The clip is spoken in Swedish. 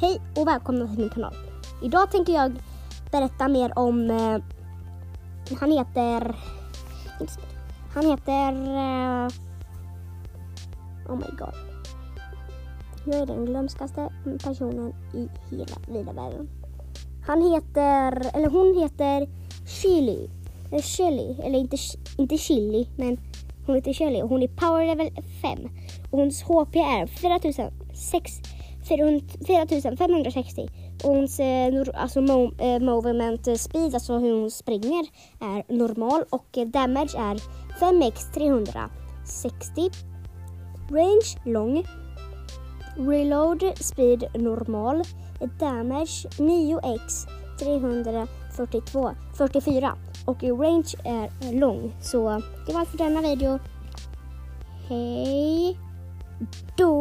Hej och välkomna till min kanal. Idag tänker jag berätta mer om... Eh, han heter... Han heter... Eh, oh my god. Jag är den glömskaste personen i hela vida världen. Han heter... Eller hon heter Chili. Eller Chili. Eller inte, inte Chili, men hon heter Chili och hon är power level 5. Och hennes HP är 4600... 4560 och hennes alltså, eh, movement speed, alltså hur hon springer, är normal och damage är 5x 360. Range lång. Reload speed normal. Damage 9x 342 44 och range är lång. Så det var allt för denna video. Hej då!